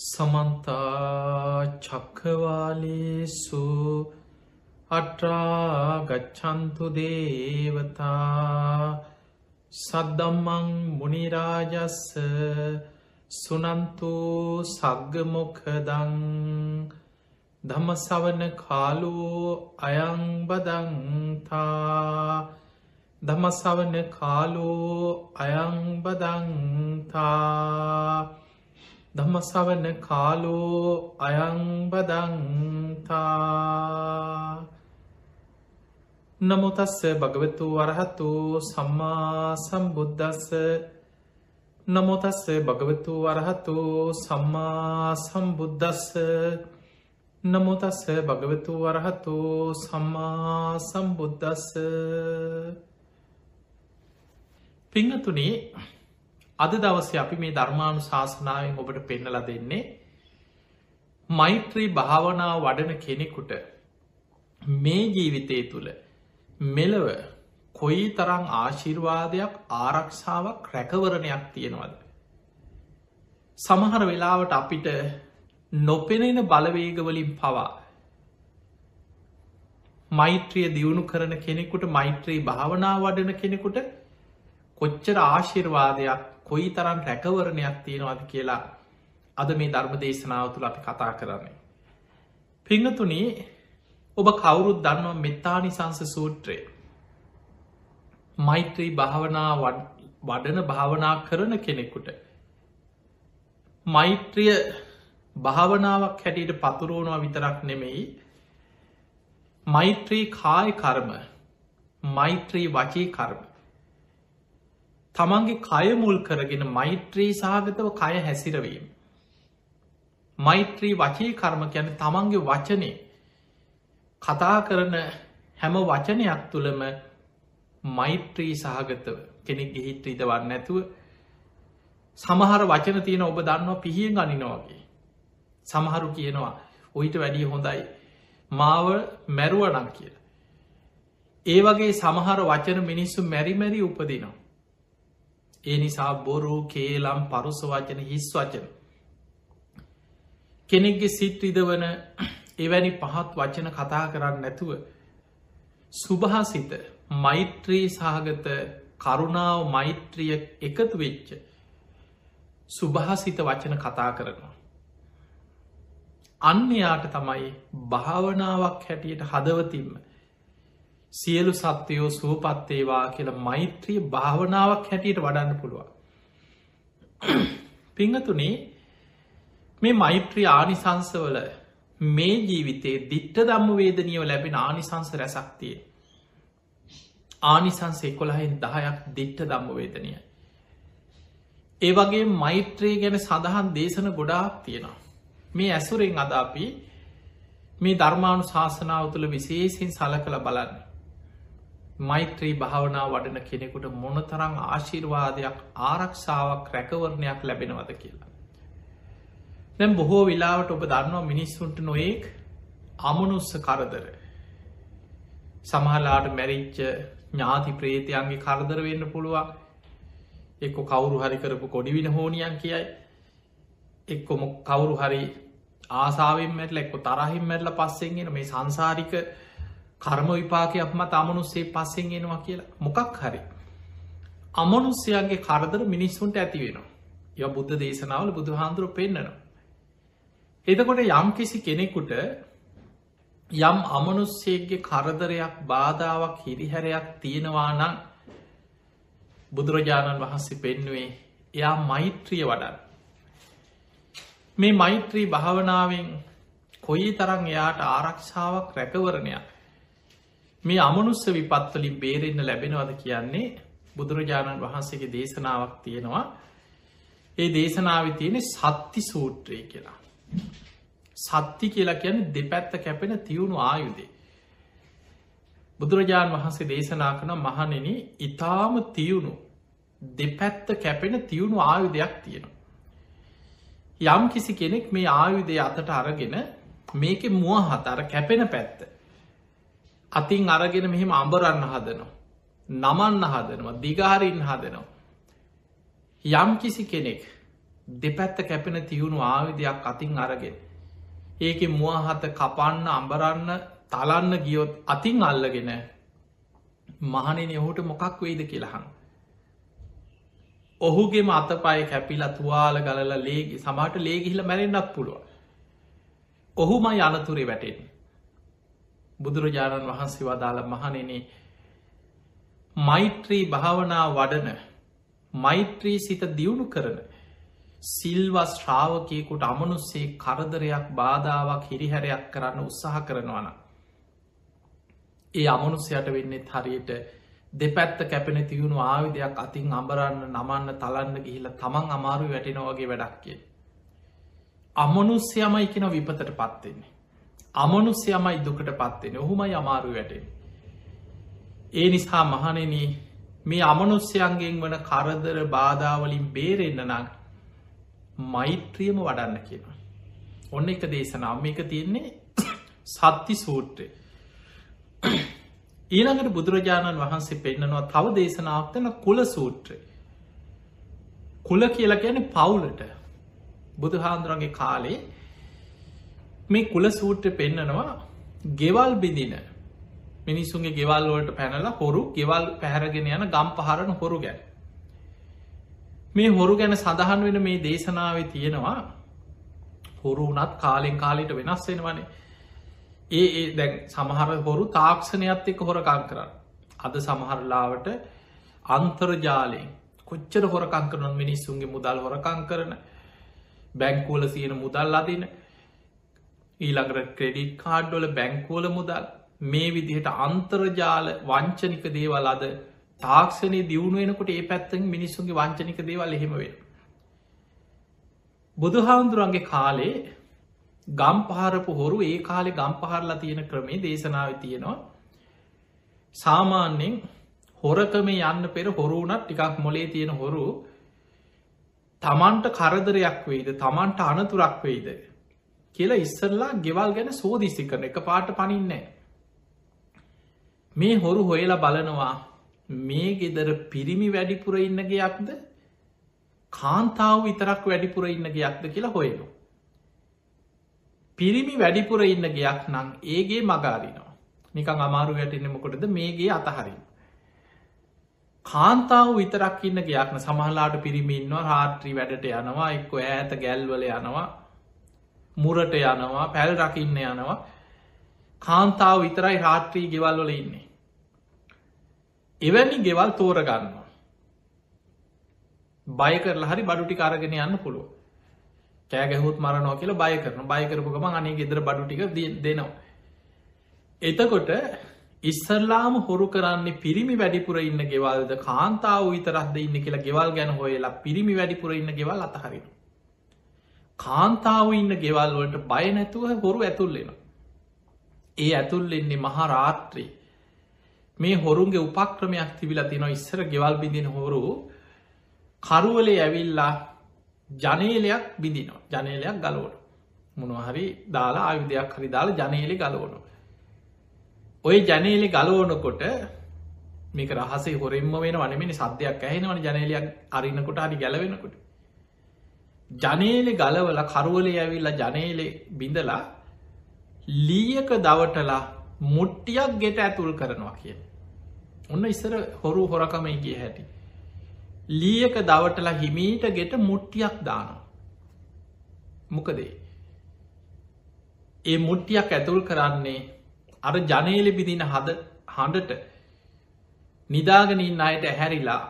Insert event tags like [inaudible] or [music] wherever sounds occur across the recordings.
සමන්තා චක්කවාලේසු අට්‍රාගච්චන්තු දේවතා සද්දම්මං මුනිරාජස්ස සුනන්තු සග්ගමොකදං දමසවන කාලෝ අයංබදංතා දමසවන කාලෝ අයංබදංතා දම්මසවන කාලෝ අයංබදංතා නමුතස්ස භගවතු වරහතු සම්මා සම්බුද්ධස්ස නමුතස්ස භගවතු වරහතු සම්මා සම්බුද්ධස්ස නමුතස්ස භගවතු වරහතු සම්මා සම්බුද්ධස්ස පිංහතුනේ අද දවස අපි මේ ධර්මාණු ශාසනාවෙන් ඔබට පෙන්නල දෙන්නේ මෛත්‍රී භාවනාව වඩන කෙනෙකුට මේ ජීවිතය තුළ මෙලව කොයි තරං ආශිර්වාදයක් ආරක්ෂාවක් රැකවරණයක් තියෙනවද. සමහර වෙලාවට අපිට නොපෙනෙන බලවේගවලින් පවා මෛත්‍රිය දියුණු කරන කෙනෙකුට මෛත්‍රී භාවනා වඩන කෙනෙකුට කොච්චර ආශිර්වාදයක් කොයි තරම් රැකවරණයක් තියෙනවාද කියලා අද මේ ධර්ම දේශනාව තුළ අපි කතා කරන්නේ. පිංහතුනේ ඔබ කවුරුත් දන්නවා මෙත්තානිසංස සූත්‍රය. මෛත්‍රී භාවනා වඩන භාවනා කරන කෙනෙකුට. මෛත්‍රිය භාවනාවක් හැටියට පතුරුවනවා විතරක් නෙමෙයි. මෛත්‍රී කාය කර්ම මෛත්‍රී වචී කර්ම. තමන්ගේ කය මුල් කරගෙන මෛත්‍රී සහගතව කය හැසිරවීම. මෛත්‍රී වචී කර්ම ගැන තමන්ගේ වචනය කතා කරන හැම වචනයක් තුළම මෛත්‍රී සහගතව කෙනෙක් ගෙහිත් ඉදවන්න ඇතුව සමහර වචන තියෙන ඔබ දන්නවා පිහියෙන් ගනිනවාගේ සමහරු කියනවා ඔයිට වැඩිය හොඳයි මාව මැරුවනක් කියලා. ඒ වගේ සමහර වචන මිනිස්සු මැරිමැරි උපදිනවා. ඒ නිසා බොරු කේලම් පරුස වචන හිස් වචන. කෙනෙක්ගේ සිත් ඉදවන එවැනි පහත් වචන කතා කරන්න නැතුව. සුභහසිත මෛත්‍රී සහගත කරුණාව මෛත්‍රිය එකතු වෙච්ච. සුභහසිත වචන කතා කරනවා. අන්‍යයාට තමයි භාවනාවක් හැටියට හදවතින්ම සියලු සත්‍යයෝ සුවපත්තේවා කියල මෛත්‍රිය භාවනාවක් හැටියට වඩන්න පුළුවන්. [clears throat] පිංහතුනේ මේ මෛත්‍රී ආනිසංසවල මේ ජීවිතේ දිට්ට දම්ම වේදනියව ලැබෙන ආනිසංස රැසක්තිය. ආනිසංස එකොළහෙන් දහයක් දිට්ට දම්ම වේදනිය. ඒ වගේ මෛත්‍රී ගැන සඳහන් දේශන ගොඩාක් තියෙනවා. මේ ඇසුරෙන් අදාපි මේ ධර්මාණු ශාසනාව තුළ විශේසින් සල කළ බලන්න. මෛත්‍රී භාවනා වඩන කෙනෙකුට මොනතරං ආශිර්වාදයක් ආරක්ෂාවක් රැකවරණයක් ලැබෙනවද කියලා. දැම් බොහෝ වෙලාවට ඔබ දන්නවා මිනිස්සුන්ට නොයෙක් අමනුස්ස කරදර. සමහලාට මැරිච්ච ඥාති ප්‍රේතයන්ගේ කරදර වෙන්න පුළුවන්. එක්කො කවුරු හරි කරපු කොඩිවින හෝනියන් කියයි. එක්කොම කවුරු හරි ආසාාවෙන් මැටල එක්කො තරහිම් මැටල පස්සෙන්ගෙන මේ සංසාරික කර්ම විපාකයක් මත අමනුස්සේ පස්සෙන් එනවා කියලා මොකක් හරි. අමනුස්්‍යයන්ගේ කරදර මිනිස්සුන්ට ඇති වෙනවා. ය බුද්ධ දේශනාවල බුදු හාන්දුර පෙන්න්නනවා. එතකොට යම් කිසි කෙනෙකුට යම් අමනුස්සේගේ කරදරයක් බාධාවක් හිරිහැරයක් තියෙනවා නම් බුදුරජාණන් වහන්සේ පෙන්නුවේ එයා මෛත්‍රිය වඩන්. මේ මෛත්‍රී භාවනාවෙන් කොයි තරං එයාට ආරක්ෂාවක් රැකවරණයක් මේ අමනුස්ස විපත්වලින් බේරෙන්න්න ලැබෙනවද කියන්නේ බුදුරජාණන් වහන්සේගේ දේශනාවක් තියෙනවා ඒ දේශනාව තියෙන සත්ති සූත්‍රය කියලා. සත්ති කියලා කියන දෙපැත්ත කැපෙන තියුණු ආයුදේ. බුදුරජාණන් වහන්සේ දේශනා කන මහනෙන ඉතාම තියුණු දෙපැත්ත කැපෙන තියුණු ආයුදයක් තියෙනවා. යම් කිසි කෙනෙක් මේ ආයුදය අතට අරගෙන මේක මුව හතර කැපෙන පැත්ත අතින් අරගෙන මෙහෙම අඹරන්න හදනවා. නමන්න හදනවා දිගාරින් හදනවා. යම් කිසි කෙනෙක් දෙපැත්ත කැපෙන තියුණු ආවිදයක් අතින් අරගෙන. ඒක මුවහත කපන්න අඹරන්න තලන්න ගියොත් අතින් අල්ලගෙන මහනෙන ඔහුට මොකක් වෙයිද කියලහන්. ඔහුගේ මතපය කැපිල තුවාල ගලල ලේගි සමට ලේගිහිල මැරෙන්න්නත් පුළුව. ඔහුම යනතුරේ වැටෙන්. බුදුරජාණන් වහන්සේ වදාළ මහනෙනේ මෛත්‍රී භාවනා වඩන මෛත්‍රී සිත දියුණු කරන සිල්වස් ශ්‍රාවකයකුට අමනුස්සේ කරදරයක් බාධාවක් හිරිහැරයක් කරන්න උත්සාහ කරනවන. ඒ අමනුස්සයට වෙන්නෙත් හරියට දෙපැත්ත කැපෙන තියුණු ආවිදයක් අතින් අඹරන්න නමන්න තලන්න ගිහිල තමන් අමාරු වැටෙනවගේ වැඩක්කේ. අමනුස්්‍යයමයි කෙන විපතට පත්වෙන්නේ. අමනුස්්‍යයමයි දුකට පත්වෙන ඔහුමයි අමාරු වැටෙන. ඒ නිසා මහනෙන මේ අමනුස්්‍යයන්ගෙන් වන කරදර බාධාවලින් බේරෙන්න්න නක් මෛත්‍රියම වඩන්න කියන. ඔන්න එක දේශනාව එක තියෙන්නේ [coughs] සත්ති සූට්‍රය. [coughs] ඊළඟට බුදුරජාණන් වහන්සේ පෙන්න්නනවා තව දේශනාවතන කුල සූත්‍රය. කුල කියලා ගැන පවුලට බුදුහාන්දුරන්ගේ කාලේ මේ කුල සූට්‍ර පෙන්නනවා ගෙවල් බිදින මිනිසුන්ගේ ගෙවල්වලට පැනලා හොරු ගෙවල් පැහැරගෙන යන ගම් පහරණ හොරු ගැන. මේ හොරු ගැන සඳහන් වෙන මේ දේශනාව තියෙනවා හොරු වනත් කාලෙන් කාලෙට වෙනස් වෙනවනේ. ඒ ඒ දැන් සමහර හොරු තාක්ෂණයත් එක්ක හොරකං කරන්න අද සමහරලාවට අන්තර්ජාලයෙන් කොච්චර හොරකං කරන මිනිස්සුන්ගේ මුදල් හොරකං කරන. බැංකෝල සියන මුදල් අදින. ඊළඟට ක්‍රෙඩිට් කාඩ්ඩොල බැංකෝල මුදල්. මේ විදිහට අන්තර්ජාල වංචනික දේවල් අද තාක්ෂණය දියුණු වෙනකොට ඒ පැත්තෙන් මිනිස්සුන්ගේ වංචනික දේවල් එහෙමවේ. බුදුහාමුදුරන්ගේ කාලේ ගම් පහරපු හොරු ඒ කාලෙ ගම් පහරලා තියෙන ක්‍රමේ දේශනාව තියෙනවා. සාමාන්‍යෙන් හොරකම යන්න පෙර හොරුනත් ටිකක් මොලේ තියෙන හොරු තමන්ට කරදරයක් වෙයිද තමන්ට අනතුරක් වෙයිද? කියලා ඉස්සරලා ගෙවල් ගැන සෝදිසි කරන එක පාට පනින්නේ මේ හොරු හොයලා බලනවා මේ ගෙදර පිරිමි වැඩිපුර ඉන්නගේයක්ද කාන්තාව විතරක් වැඩිපුර ඉන්නගේයක්ද කියලා හොයනු. පිරිමි වැඩිපුර ඉන්න ගයක් නං ඒගේ මගාරිනවා නිකං අමාරු වැටෙන මොකොටද? මේගේ අතහරින්. කාන්තාව විතරක් ඉන්න ගයක්න සමහලාට පිරිමින්වා රාත්‍රී වැඩට යනවා එක්ක ඇත ගැල්වල යනවා. මුරට යනවා පැල් රකින්න යනවා කාන්තාව විතරයි රාත්‍රී ගෙවල්වල ඉන්නේ. එවැනි ගෙවල් තෝරගන්නවා. බය කරලා හරි බඩුටි කාරගෙන යන්න පුළුව. කෑගැහුත් මරනෝ කියල බය කරන බය කරපුකම අනේ ගෙදර බඩුටික දෙනවා. එතකොට ඉස්සල්ලාම හොරු කරන්නේ පිරිමි වැඩිපුර ඉන්න ගෙවල්ද කාන්තාව විතරක්ද ඉන්න කියලා ගෙවල් ගැන හොයලා පිරිමි වැඩිපුර ඉන්න ගෙවල් අතහරින. කාන්තාව ඉන්න ගෙවල් වලට බය නැතුව හොරු ඇතුල්ලෙන. ඒ ඇතුල්ලෙන්නේ මහාරාත්‍රී. මේ හොරුන්ගේ උපක්‍රමයක් තිබිලා තින ඉස්සර ගෙවල් බිඳින හොරු කරුවලේ ඇවිල්ලා ජනේලයක් බිඳිනවා. ජනේලයක් ගලෝට මොනහරි දාලා ආයුදයක් හරි දාලා ජනේලෙ ගලෝනු ඔය ජනේලෙ ගලෝනකොට මේක රහසේ හොරෙන්ම වෙන වනමනි සද්‍යයක් ඇහෙනවන ජනේලයක් අරින්නකොට හරි ගැලවෙනකොට. ජනේලෙ ගලවල කරුවලේ ඇවිල්ලා ජනේලෙ බිඳලා ලීයක දවටලා මුට්ටියක් ගෙට ඇතුල් කරනවා කියන ඔන්න ඉස්සර හොරු හොරකමයි කිය හැටි. ලීයක දවටලා හිමීට ගෙට මුට්ටියක් දානවා. මොකදේ. ඒ මුට්ටියක් ඇතුල් කරන්නේ අර ජනේලි බිදින හද හඬට නිදාගනින් අයට ඇහැරිලා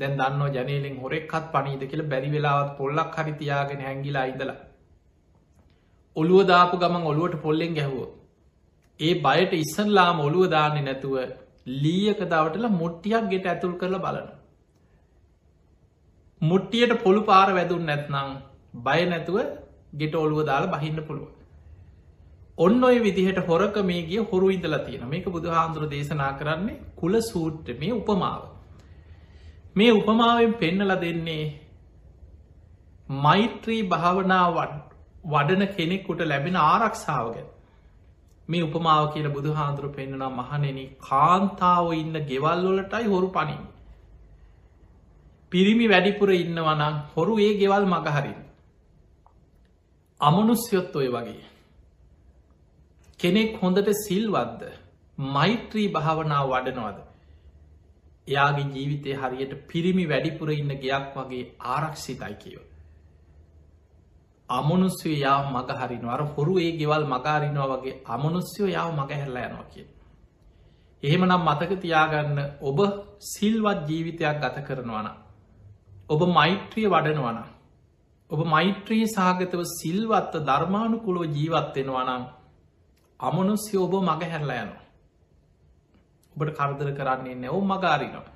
දැන් දන්න ජනේලෙන් හොරෙක්කත් පනීද කියල බැරි වෙලාවත් පොල්ලක් හරිතියාගෙන හැංගිලා ඉදලා. ඔළුව දාපු ගමන් ඔළුවට පොල්ලෙන් ගැහුවෝ. ඒ බයට ඉස්සල්ලාම ඔළුව දාන්නේ නැතුව ලීයක දවටල මුට්ටියක් ගෙට ඇතුල් කරලා බලන. මුට්ටියට පොළු පාර වැදුන් නැත්නං බය නැතුව ගෙට ඔළුව දාලා බහින්න පුළුව. ඔන්න ඔය විදිහට හොරක මේ ගිය හොරු ඉදලා තියෙන මේක බුදු හාන්දුර දේශනා කරන්නේ කුල සූට්‍ර මේ උපමාව. මේ උපමාවෙන් පෙන්නල දෙන්නේ මෛත්‍රී භාවනා වඩන කෙනෙක්කුට ලැබෙන ආරක්ෂාව ගැන. මේ උපමාව කියල බුදු හාන්දුරු පෙන්න්නනම් මහනෙන කාන්තාව ඉන්න ගෙවල්ලොලටයි හොරු පනින්. පිරිමි වැඩිපුර ඉන්නවනම් හොරු ඒ ගෙවල් මගහරින්. අමනුස්යොත් ඔය වගේ. කෙනෙක් හොඳට සිල්වද්ද මෛත්‍රී භාවනාව වඩනවද. එයාගේ ජීවිතය හරියට පිරිමි වැඩිපුර ඉන්න ගයක් වගේ ආරක්ෂිතයි කියව. අමනුස්්‍යය යාව මගහරිනවා අර හොරු ඒ ගෙවල් මගාරිනවා වගේ අමනුස්්‍යයෝ යාව මගහැරලා යනවා කිය. එහෙම නම් මතක තියාගන්න ඔබ සිල්වත් ජීවිතයක් ගත කරනවන. ඔබ මෛත්‍රිය වඩනවන. ඔබ මෛත්‍රී සාගතව සිල්වත්ත ධර්මානුකුලෝ ජීවත්වෙනවනම් අමනුස්්‍ය ඔබ මගහැරලා යනවා. ඔබට කරදර කරන්නේ නැව් මගාරිනවා.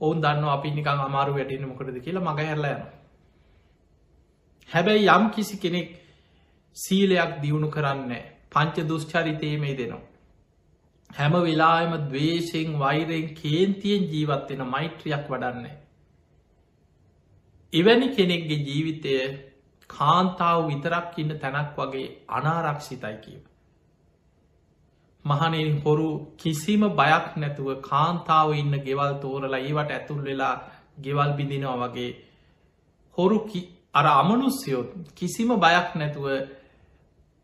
ඔවුන් දන්න අපි නිකං අමාරු වැටෙන මොකටද කියලා මගහැරලා යනවා. හැබැයි යම් කිසි කෙනෙක් සීලයක් දියුණු කරන්න පංච දුෂ්චරිතය මේ දෙනවා. හැම වෙලාම දවේශයෙන් වෛරයෙන් කේන්තියෙන් ජීවත්වෙන මෛත්‍රියක් වඩන්නේ. එවැනි කෙනෙක්ගේ ජීවිතය කාන්තාව විතරක් ඉන්න තැනක් වගේ අනාරක්ෂිතයි කියව. මහනෙන් හොරු කිසිම බයක් නැතුව කාන්තාව ඉන්න ගෙවල් තෝරලා ඒවට ඇතුල් වෙලා ගෙවල් බිඳිනවා වගේ හොරු අර අමනුස්යයොත් කිසිම බයක් නැතුව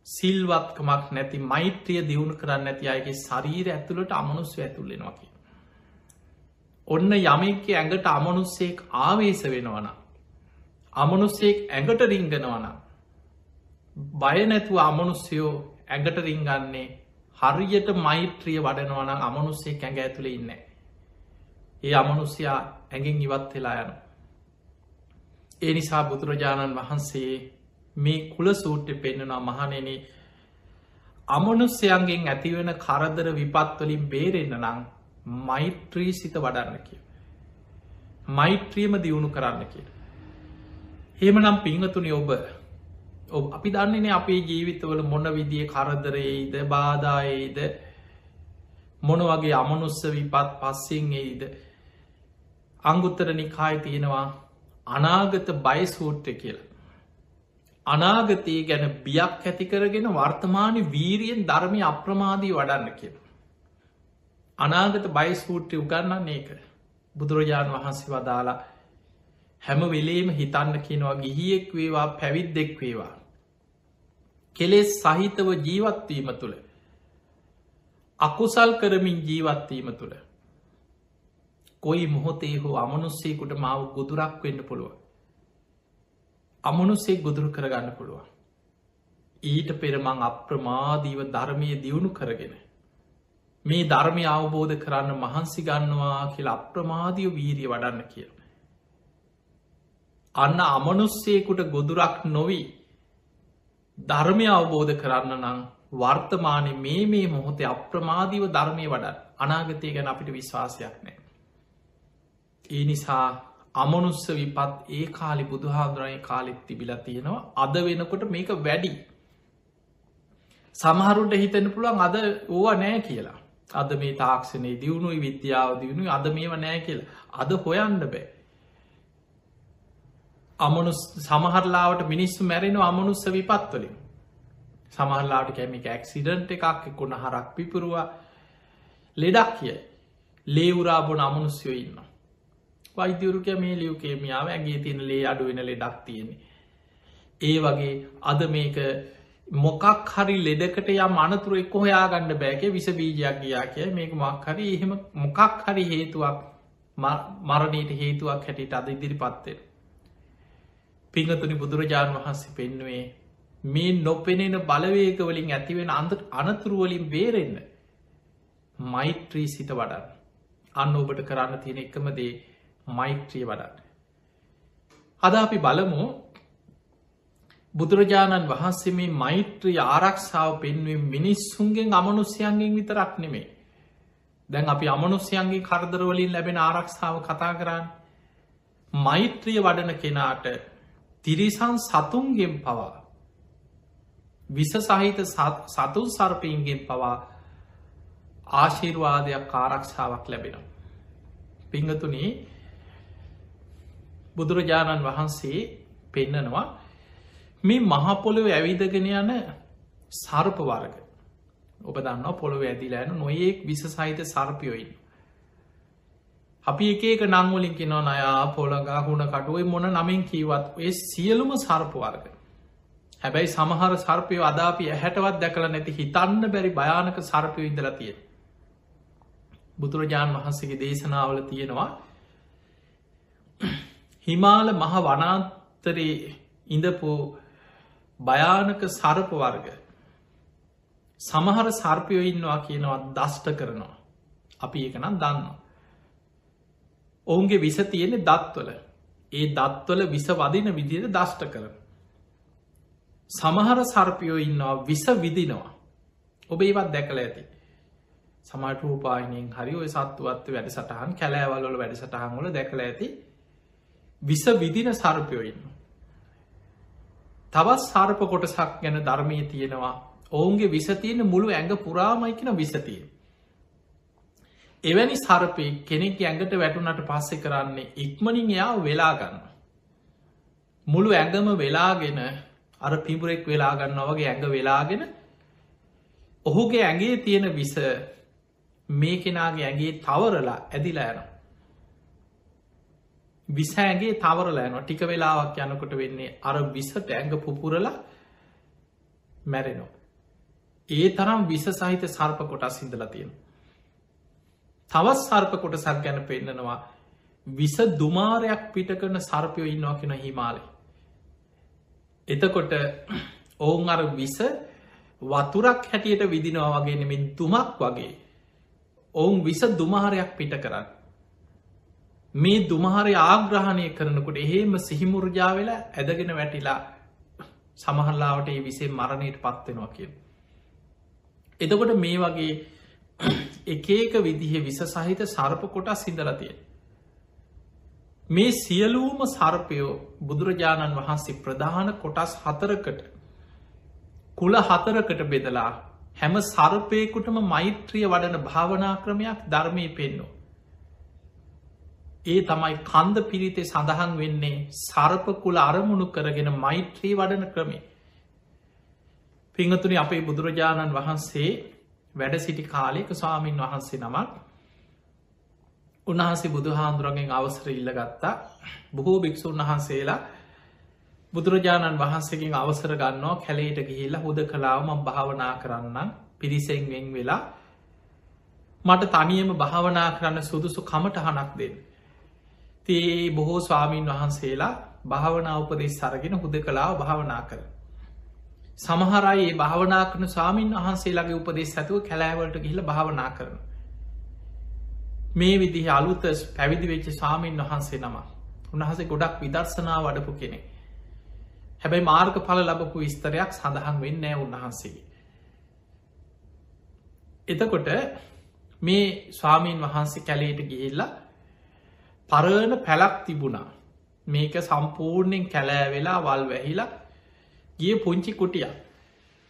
සිල්වත්කමක් නැති මෛත්‍රිය දියුණු කරන්න ඇති අයගේ ශරීර ඇතුළට අමනුස්ව ඇතුල්ලෙනවාකි. ඔන්න යමෙක්ක ඇඟට අමනුස්සෙක් ආවේශ වෙනවන. අමනුස්සෙක් ඇඟට රිංගනවන. බය නැතුව අමනුස්්‍යයෝ ඇඟට රිංගන්නේ හරියට මෛත්‍රිය වඩනවන අමනුස්සේ ඇඟ ඇතුළ ඉන්න. ඒ අමනුස්්‍යයා ඇඟින් ඉවත් වෙලා යනවා. ඒ නිසා බුදුරජාණන් වහන්සේ මේ kuල සූට්‍ය පෙන්න්නනවා මහනෙන අමනුස්්‍යයන්ගෙන් ඇතිවෙන කරදර විපත්වලින් බේරෙන්න්න නං මෛත්‍රී සිත වඩන්න කිය. මෛත්‍රියම දියුණු කරන්න කිය. හෙම නම් පිංහතුනි ඔබ ඔ අපි දන්නේනේ අපේ ජීවිතවල මොන විදිිය කරදරයේද බාධායේද මොන වගේ අමනුස්ස විපත් පස්සෙන් එයිද අංගුත්තර නිකායි තියෙනවා අනාගත බයසූට්‍ය කියලා. අනාගතයේ ගැන බියක් ඇතිකරගෙන වර්තමාන වීරියෙන් ධර්මය අප්‍රමාදී වඩන්න කිය. අනාගත බයිස්කූට්ටි උගන්නන්න ඒක බුදුරජාණන් වහන්සේ වදාලා හැම වෙලේම හිතන්න කියනවා ගිහියෙක් වේවා පැවිද්දෙක් වේවා. කෙලෙස් සහිතව ජීවත්වීම තුළ අකුසල් කරමින් ජීවත්වීම තුළ කොයි මොහොතේ හෝ අමනුස්සේකුට මාව ගුදුරක් වෙන්න පුළුව. අමනුස්සේ ගුදුරු කරගන්න පුළුවන්. ඊට පෙරමං අප්‍රමාදීව ධර්මය දියුණු කරගෙන. මේ ධර්මය අවබෝධ කරන්න මහන්සි ගන්නවා කියලා අප්‍රමාදිය වීරිය වඩන්න කියල. අන්න අමනුස්සේකුට ගොදුරක් නොවී ධර්මය අවබෝධ කරන්න නං වර්තමානය මේ මේ මොහොතේ අප්‍රමාදීව ධර්මය වඩත් අනාගතය ගැන අපිට විශ්වාසයක් නෑ. ඒ නිසා අමනුස්ස විපත් ඒ කාලි බුදුහාදුරයි කාලෙත් තිබිලා තියෙනවා. අද වෙනකොට මේක වැඩි. සමහරුට හිතන්න පුළුවන් අද ඕව නෑ කියලා. අද මේ තාක්ෂණය දියුණුයි විද්‍යාව දියුණු අද මේව නෑ කියලා. අද හොයන්න බෑ. අමනු සමහරලාවට මිනිස්සු මැරෙන අමනුස්ස විපත්වලින් සමහරලාට කැමික ඇක්සිඩන්ට් එකක් එක්කුණ හරක් පිපුරුවා. ලෙඩක් කිය. ලේවුරා බොන අමනුස්යෝ ඉන්න වෛද්‍යවරුක මේ ලියවකේමියාව ඇගේ තියෙන ලේ අඩුවෙන ලෙඩක් තියෙන්නේ. ඒ වගේ අද මේක මොකක් හරි ලෙඩකට යම් අනතුර එක්ක හොයාගන්න බෑකේ විස බීජයක් ගියා කිය. මේක මක් හරි එහෙම මොකක් හරි හේතුවක් මරණීට හේතුවක් හැටියට අද ඉදිරි පත්වෙන. පිංහතුනි බුදුරජාණන් වහන්සේ පෙන්නුවේ මේ නොපෙනෙන බලවේකවලින් ඇතිවෙන අඳ අනතුරුවලින් බේරෙන්න මෛත්‍රී සිත වඩන්න අන්න ඔබට කරන්න තියෙන එකමදේ මෛත්‍රිය වඩන්න. අද අපි බලමු බුදුරජාණන් වහන්සේ මේ මෛත්‍රී ආරක්ෂාව පෙන්වෙන් මිනිස්සුන්ගෙන් අමනුස්්‍යයන්ගෙන් විතරක් නෙමේ. දැන් අපි අමනුස්්‍යයන්ගේ කරදරවලින් ලැබෙන ආරක්ෂාව කතා කරන්න. මෛත්‍රිය වඩන කෙනාට තිරිසන් සතුන්ගෙන් පවා විස සහිත සතුන් සර්පයන්ගෙන් පවා ආශීර්වාදයක් ආරක්ෂාවක් ලැබෙනවා. පිංහතුනේ බුදුරජාණන් වහන්සේ පෙන්නනවා මේ මහපොළොව ඇවිදගෙන යන සර්ප වර්ග ඔබ දන්න පොළොව ඇදිලා යන නොයෙක් විස සහිත සර්පයොයින් අපි එකක නංවලින් කෙනවා නයා පොළගා හුණ කටුවයි මොන නමින් කීවත් ඒ සියලුම සර්පවර්ග හැබැයි සමහර සර්පය අදාපි හැටවත් දැකළ නැති හිතන්න බැරි භයානක සර්පය ඉදල තිය බුදුරජාණන් වහන්සේගේ දේශනාවල තියෙනවා හිමාල මහ වනාන්තරයේ ඉඳපු භයානක සරප වර්ග. සමහර සර්පයෝ ඉන්නවා කියනවා දෂ්ට කරනවා. අපි එකනම් දන්න ඔවුන්ගේ විස තියෙන දත්වල. ඒ දත්වල විස වදින විදියට දෂ්ට කරන. සමහර සර්පයෝ ඉන්නවා විස විදිනවා. ඔබ ඒවත් දැකල ඇති. සමට රූපායිනියෙන් හරි ඔය සත්තුවත් වැඩ සටහන් කැලෑවල්ල වැඩ සටහන්වල දැකල ඇති විස විදින සර්පයෝ ඉන්න තවත් සාර්ප කොටසක් ගැන ධර්මය තියෙනවා. ඔවුන්ගේ විසතියන මුළු ඇඟ පුරාමයිකන විසතිය එවැනි සර්පය කෙනෙක් ඇඟට වැටුනට පස්සෙ කරන්නේ ඉක්මනින් එයා වෙලාගන්න මුළු ඇඟම වෙලාගෙන අර පිපුරෙක් වෙලාගන්න වගේ ඇඟ වෙලාගෙන ඔහුගේ ඇගේ තියෙන විස මේ කෙනාගේ ඇගේ තවරලා ඇදිලා යන විසෑගේ තවරලෑනවා ටික වෙලාවක් යනකොට වෙන්නේ අර විසට ඇඟ පුපුරලා මැරෙනවා. ඒ තරම් විස සහිත සර්ප කොටස් හිදලා තියෙන. තවත් සර්ප කොටසක් ගැන පෙන්නනවා විස දුමාරයක් පිට කරන සර්පයෝ ඉන්නවා කෙන හිමාලය. එතකොට ඔවුන් අර විස වතුරක් හැටියට විදිනවා වගේ නෙමින් තුමක් වගේ ඔවුන් විස දුමාරයක් පිට කරන්න. මේ දුමහරය ආග්‍රහණය කරනකොට එහෙම සිහිමුරජා වෙලා ඇදගෙන වැටිලා සමහල්ලාවට ඒ විසේ මරණයට පත්වෙනවා කිය. එතකොට මේ වගේ එකේක විදිහ විස සහිත සර්ප කොටස් සිදලතිය. මේ සියලූම සර්පයෝ බුදුරජාණන් වහන්සේ ප්‍රධාන කොටස් හතරකට කුල හතරකට බෙදලා හැම සර්පයකුටම මෛත්‍රිය වඩන භාවනා ක්‍රමයක් ධර්මය පෙන්නවා. ඒ තමයි කන්ද පිරිතේ සඳහන් වෙන්නේ සරපකුල අරමුණු කරගෙන මෛත්‍රී වඩන ක්‍රමේ. පිංහතුනි අපේ බුදුරජාණන් වහන්සේ වැඩ සිටි කාලයක ස්වාමීන් වහන්සේ නමක් උන්වහන්සේ බුදුහාන්දුරගෙන් අවසර ඉල්ල ගත්තා බොහෝ භික්‍ෂූන් වහන්සේලා බුදුරජාණන් වහන්සේකින් අවසර ගන්නවා කැලේට ගිහිල්ලා හොද කලාවම භාවනා කරන්න පිරිසෙන්වෙෙන් වෙලා මට තනියම භාවනා කරන්න සුදුසු කමට හනක් දෙන්න. තේ බොහෝ ස්වාමීන් වහන්සේලා භාවනා උපදෙස් සරගෙන හුද කලාව භාවනා කර. සමහරයි ඒ භාවනා කරන ස්වාමීන් වහන්සේලාගේ උපදෙස් ඇතුව කැලෑවලට ගිහිල භාවනා කරන. මේ විදිහ අලුතස් පැවිදි වෙච්ච සාමීන් වහන්සේ නම උන්හසේ ගොඩක් විදර්ශනා වඩපු කෙනෙ. හැබැයි මාර්ග පල ලබපු විස්තරයක් සඳහන් වෙන්නෑ උන්වහන්සේගේ. එතකොට මේ ස්වාමීන් වහන්සේ කැලේට ගිහිල්ලා පරණ පැලක් තිබුණා මේක සම්පූර්ණයෙන් කැලෑ වෙලා වල් වැහිලා ගිය පුංචි කුටිය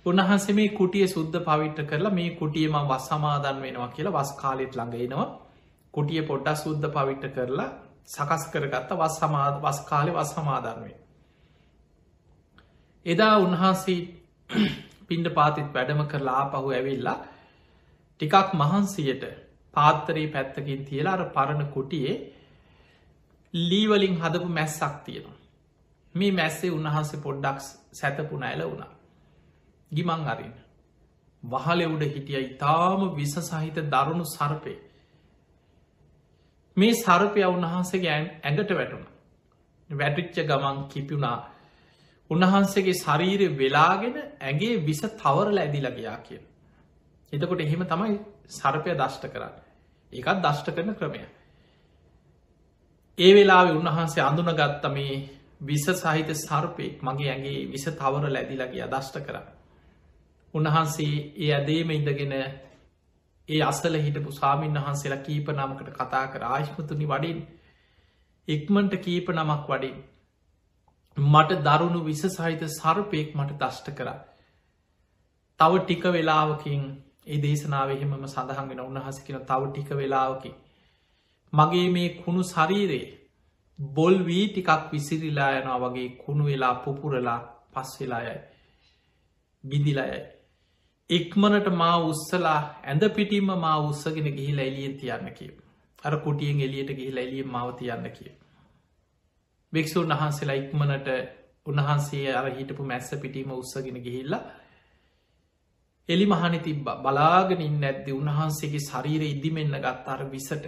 උන්හන්සේ මේ කුටිය සුද්ධ පවිට්ට කරලා මේ කුටියම වස් සමාදන් වෙනවා කියලා වස් කාලෙත් ළඟෙනවා කුටිය පොඩ්ඩක් සුද්ධ පවිට්ට කරලා සකස් කරගත්ත වස් සමාද වස් කාලෙ වස් සමාදන්වේ එදා උන්හන්සේ [clears throat] පින්ඩ පාතිත් වැඩම කරලා පහු ඇවිල්ලා ටිකක් මහන්සියට පාත්තරයේ පැත්තකින් තියලා අර පරණ කුටියේ ලීවලින් හදපු මැස්සක් තියෙනවා. මේ මැස්සේ උන්වහන්සේ පොඩ්ඩක් සැතපුන ඇල වුණා. ගිමං අරින්. වහලෙවුඩ හිටිය ඉතාම විස සහිත දරුණු සර්පය. මේ සර්පය උන්වහන්සේගේ ඇඟට වැටුණ. වැටිච්ච ගමන් කිපුණා උන්වහන්සේගේ ශරීරය වෙලාගෙන ඇගේ විස තවරල ඇදිලගයා කිය. එතකොට එහෙම තමයි සර්පය දෂ්ට කරන්න. ඒකත් දෂ්ට කරන ක්‍රමය. ඒ වෙලාවෙ උන්වහන්සේ අඳුනගත්ත මේ විස සහිත සර්පයෙක් මගේ ඇගේ විස තවර ලැදිලගේ අදෂ්ට කර. උන්වහන්සේ ඒ ඇදේම ඉඳගෙන ඒ අසල හිටපු සාමීන් වහන්සේලා කීප නමකට කතා කර. ආශ්මතුනි වඩින් ඉක්මන්ට කීප නමක් වඩින් මට දරුණු විස සහිත සර්පයෙක් මට දෂ්ට කර. තව ටික වෙලාවකින් ඒ දේශනාව එහෙමම සඳහන් වෙන උන්හසකින තව ටික වෙලාවකින්. මගේ මේ කුණු ශරීරයේ බොල් වී ටිකක් විසිරිලා යනවා වගේ කුණු වෙලා පුපුරලා පස් වෙලායයි බිඳිලයයි ඉක්මනට මා උස්සලා ඇඳ පිටිම්ම මා උත්සගෙන ගිහිල එලියෙන් තියන්න කිය අර කුටියෙන් එලියට ගිහිල එලිය මවතියන්න කිය. භික්‍ෂූන් වහන්සේලා ඉක්මනට උන්වහන්සේ අර හිටපු මැස්ස පිටීම උත්සගෙන ගිහිල්ලා එලි මහනි තිබ්බ බලාගෙනින් ඇත්ති උන්වහන්සේගේ ශරීර ඉදිමෙන්න්න ගත්තාර විසට.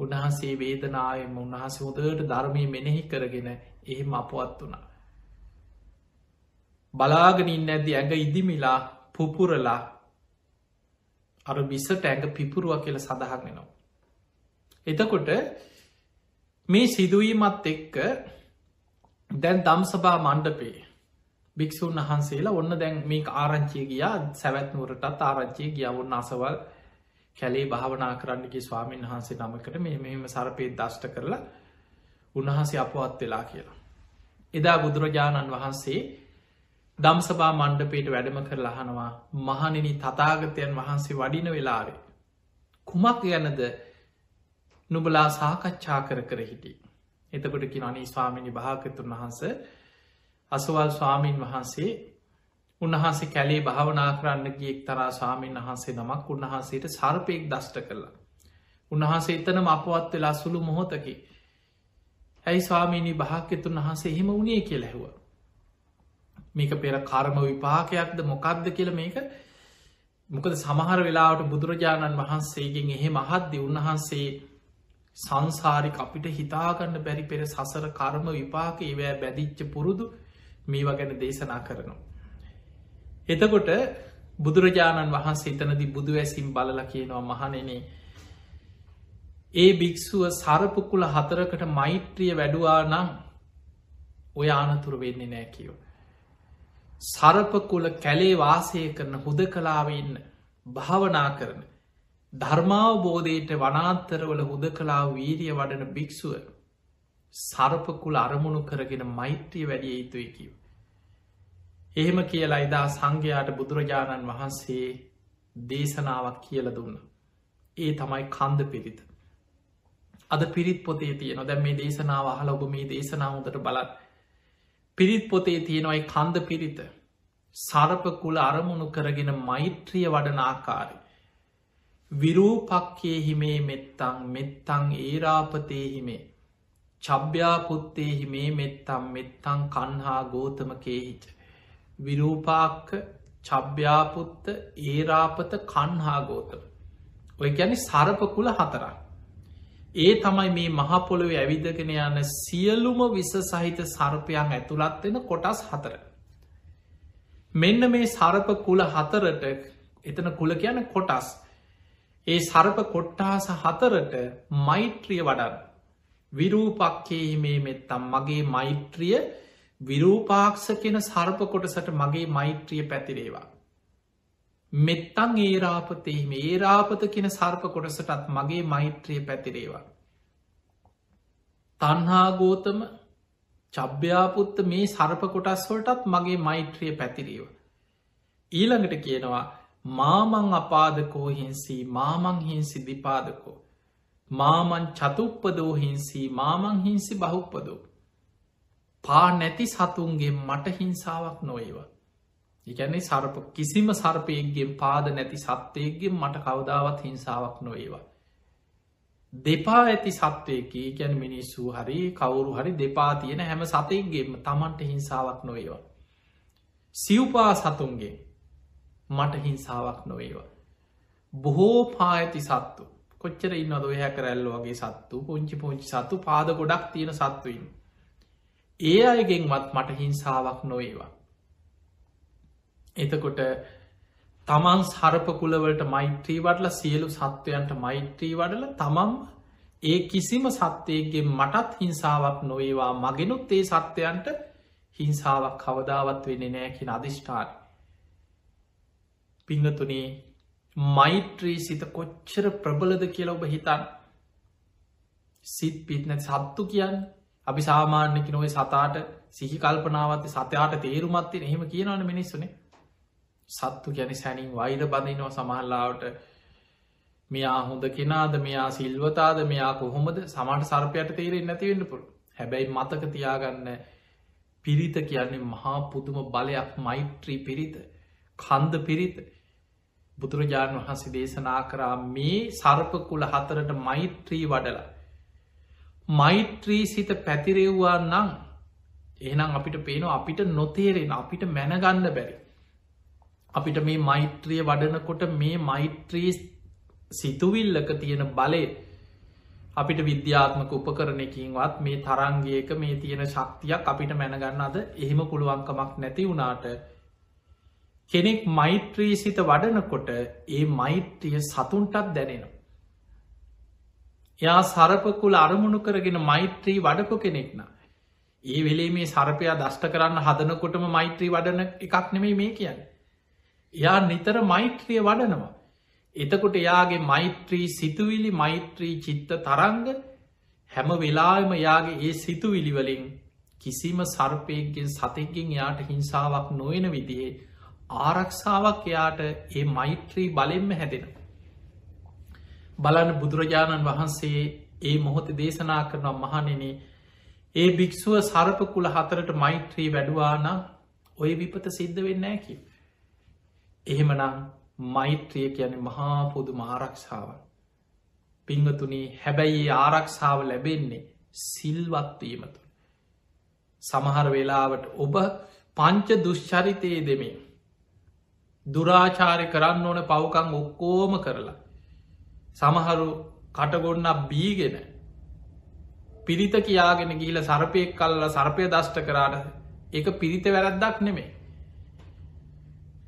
උන්වහන්සේ වේදනායම උන්වහස හොදට ධර්මය මෙනෙහි කරගෙන එහෙම අපවත් වනා. බලාගෙනින් ඇද්දි ඇඟ ඉදිමිලා පුපුරලා අර විසට ඇඟ පිපුරුව කියල සඳහන් වෙනවා. එතකොට මේ සිදුවීමත් එක්ක දැන් දම්සභා මණ්ඩපේ භික්‍ෂූන් වහන්සේලා ඔන්න දැන් මේ ආරංචිය ගියා සැවැත්නුවරටත් ආරංචිය ගිය ඔන්න අසවල් කැලේ භාවනා කරන්නගේ ස්වාමීන් වහන්සේ නමකට මේ මෙහෙම සරපයත් දෂ්ට කරලා උන්වහන්සේ අපවත් වෙලා කියලා. එදා බුදුරජාණන් වහන්සේ දම්සභා මණ්ඩපේට වැඩම කර ලහනවා මහනිනි තතාගතයන් වහන්සේ වඩින වෙලාරේ. කුමක් ගැනද නුබලා සාකච්ඡා කර කර හිටි. එතකොට කිනනී ස්වාමිනි භාකතුන් වහන්ස අසවල් ස්වාමීන් වහන්සේ උන්වහන්සේ කැලේ භාවනා කරන්න ගියෙක් තරා ස්වාමීන් වහන්සේ නමක් උන්වහන්සේට සර්පයෙක් දෂ්ට කරලා. උන්වහන්සේ එතනම අපවත් වෙලා සුළු මොහොතකි. ඇයි ස්වාමීණී භාක්‍යතුන් වහන්සේ එහෙම වුණේ කියලැහුව. මේක පෙර කර්ම විපාකයක්ද මොකක්ද කියල මේක මොකද සමහර වෙලාවට බුදුරජාණන් වහන්සේගෙන් එහෙ මහද්දි උන්වහන්සේ සංසාරි අපිට හිතාගන්න බැරි පෙර සසර කර්ම විපාක ඒවෑ බැදිච්ච පුරුදු මේවා ගැන දේශනා කරනවා. එතකොට බුදුරජාණන් වහන්සේ එතනදි බුදු ඇසිම් බලල කියනවා මහනෙනේ ඒ භික්‍ෂුව සරපකුල හතරකට මෛත්‍රිය වැඩුවා නම් ඔය ආනතුර වෙන්නේ නෑ කියෝ. සරපකුල කැලේ වාසය කරන හුද කලාවඉන්න භාවනා කරන ධර්මාවබෝධයට වනාන්තරවල හුද කලා වීරිය වඩන භික්‍ෂුව සරපකුල අරමුණු කරගෙන මෛත්‍රිය වැඩිය යුතුයි කිව. එහෙම කියලා එදා සංඝයාට බුදුරජාණන් වහන්සේ දේශනාවක් කියල දුන්න. ඒ තමයි කන්ද පිරිත. අද පිරිත් පොතේ තියෙන දැ මේ දේශනාව හල ඔබ මේ දේශනාවදට බලත් පිරිත් පොතේ තියෙනවයි කන්ද පිරිත. සරපකුල අරමුණු කරගෙන මෛත්‍රිය වඩන ආකාරය. විරූපක්කේ හිමේ මෙත්තං මෙත්තං ඒරාපතේ හිමේ. චබ්‍යාපුත්තේ හිමේ මෙත්තම් මෙත්තං කන්හා ගෝතම කේහිච විරූපාක්ක චබ්‍යාපුත්ත ඒරාපත කන්හා ගෝතම ඔය ගැන සරපකුල හතරක් ඒ තමයි මේ මහපොළොව ඇවිදගෙන යන සියලුම විස සහිත සර්පයන් ඇතුළත්වෙන කොටස් හතර. මෙන්න මේ සරප කුල හතරට එතන කුල කියන කොටස්. ඒ සරප කොට්ටාස හතරට මෛත්‍රිය වඩන්. විරූපක්කේ මේ මෙත්තම් මගේ මෛත්‍රිය විරූපාක්ෂ කෙන සර්ප කොටසට මගේ මෛත්‍රිය පැතිරේවා. මෙත්තං ඒරාපතෙහිම ඒරාපත කියෙන සර්ප කොටසටත් මගේ මෛත්‍රිය පැතිරේවා. තන්හාගෝතම චබ්‍යාපුත්ත මේ සර්ප කොටස්වලටත් මගේ මෛත්‍රිය පැතිරීව. ඊළඟට කියනවා මාමං අපාදකෝ හින්සී මාමං හින්සි දිපාදකෝ. මාමන් චතුප්පදෝ හින්සී මාමං හින්සි බහුප්පදෝ. පා නැති සතුන්ගේ මට හිංසාවක් නොේවා. එකැන්නේ සර්ප කිසිම සර්පයක්ගෙන් පාද නැති සත්වයක්ගෙන් මට කවදාවත් හිංසාවක් නොඒවා. දෙපා ඇති සත්වයකි ගැන මිනිස්සු හරි කවුරු හරි දෙපා තියෙන හැම සතයක්ගේම තමන්ට හිංසාවක් නොඒවා. සිව්පා සතුන්ගේ මට හිංසාවක් නොඒවා. බොහෝ පා ඇති සත්තු කොච්චර ඉන්න දොය හැකරැල්ල වගේ සත්තු පුංචි පුංචි සත්තු පාද ගොඩක් තියෙන සත්තුයින්. ඒ අයගෙන්වත් මට හිංසාවක් නොඒවා. එතකොට තමන් සරපකුලවලට මෛත්‍රී වඩල සියලු සත්වයන්ට මෛත්‍රී වඩල තමම් ඒ කිසිම සත්වයගේ මටත් හිංසාවක් නොඒවා මගෙනුත් ඒ සත්වයන්ට හිංසාවක් කවදාවත් වෙන නෑකින අධිෂ්ඨාන. පිංහතුනේ මෛත්‍රී සිත කොච්චර ප්‍රබලද කියලා ඔබ හිතන් සිත් පිත්න සත්තු කියන්න අපි සාමාන්‍යකි නොව සතාට සිහි කල්පනාවත් සතයාට තේරුමත්තිය එහෙම කියනවන මිනිස්සුනේ. සත්තු ගැන සැනින් වෛර බඳනවා සමහල්ලාවට මෙයා හොඳ කෙනාද? මෙයා සිල්වතාද? මෙයා කොහොමද? සමට සර්පයට තේරෙන් නැතිවෙන්න පුළ හැබැයි මතක තියාගන්න පිරිත කියන්නේ මහා පුදුම බලයක්. මෛත්‍රී පිරිත කන්ද පිරිත. බුදුරජාණන් වහන්සේ දේශනා කරා මේ සර්පකුල හතරට මෛත්‍රී වඩලා. මෛත්‍රී සිත පැතිරෙව්වා නම් එහනම් අපිට පේන අපිට නොතේරෙන අපිට මැනගන්න බැරි. අපිට මේ මෛත්‍රිය වඩනකොට මේ මෛත්‍රී සිතුවිල්ලක තියෙන බලය අපිට විද්‍යාත්මක උපකරණයකින්වත් මේ තරංගයක මේ තියෙන ශක්තියක් අපිට මැනගන්න අද එහෙම පුළුවන්කමක් නැති වුණාට කෙනෙක් මෛත්‍රී සිත වඩනකොට ඒ මෛත්‍රිය සතුන්ටත් දැනෙනවා. එයා සරපකුල අරමුණු කරගෙන මෛත්‍රී වඩපු කෙනෙක්න. ඒ වෙලේ මේ සරපයා දෂ්ට කරන්න හදනකොටම මෛත්‍රී වඩන එකක් නෙමේ මේ කියන්න. එයා නිතර මෛත්‍රිය වඩනවා. එතකොට එයාගේ මෛත්‍රී සිතුවිලි මෛත්‍රී චිත්ත තරංග හැම වෙලාම යාගේ ඒ සිතුවිලිවලින් කිසිම සර්පයගෙන් සතෙක්ගෙන් යාට හිංසාවක් නොයන විදිහේ ආරක්ෂාවක් එයාට ඒ මෛත්‍රී බලෙන්ම හැදෙන. බලන්න බුදුරජාණන් වහන්සේ ඒ මොහොත දේශනා කරනම් මහනෙනේ ඒ භික්‍ෂුව සරපකුල හතරට මෛත්‍රී වැඩුවානම් ඔය විපත සිද්ධ වෙන්න ඇකි. එහෙමනම් මෛත්‍රිය කියන මහා පොදු ආරක්ෂාව. පිංහතුනේ හැබැයි ආරක්ෂාව ලැබෙන්නේ සිල්වත්වීමතු. සමහර වෙලාවට ඔබ පංච දුෂ්චරිතයේ දෙමේ. දුරාචාරය කරන්න ඕන පවකං ඔක්කෝම කරලා. සමහරු කටගොන්නක් බීගෙන පිරිත කියාගෙන ගිහිල සරපයෙක් කල්ල සර්පය දෂ්ට කරාට එක පිරිත වැරැද්දක් නෙමේ.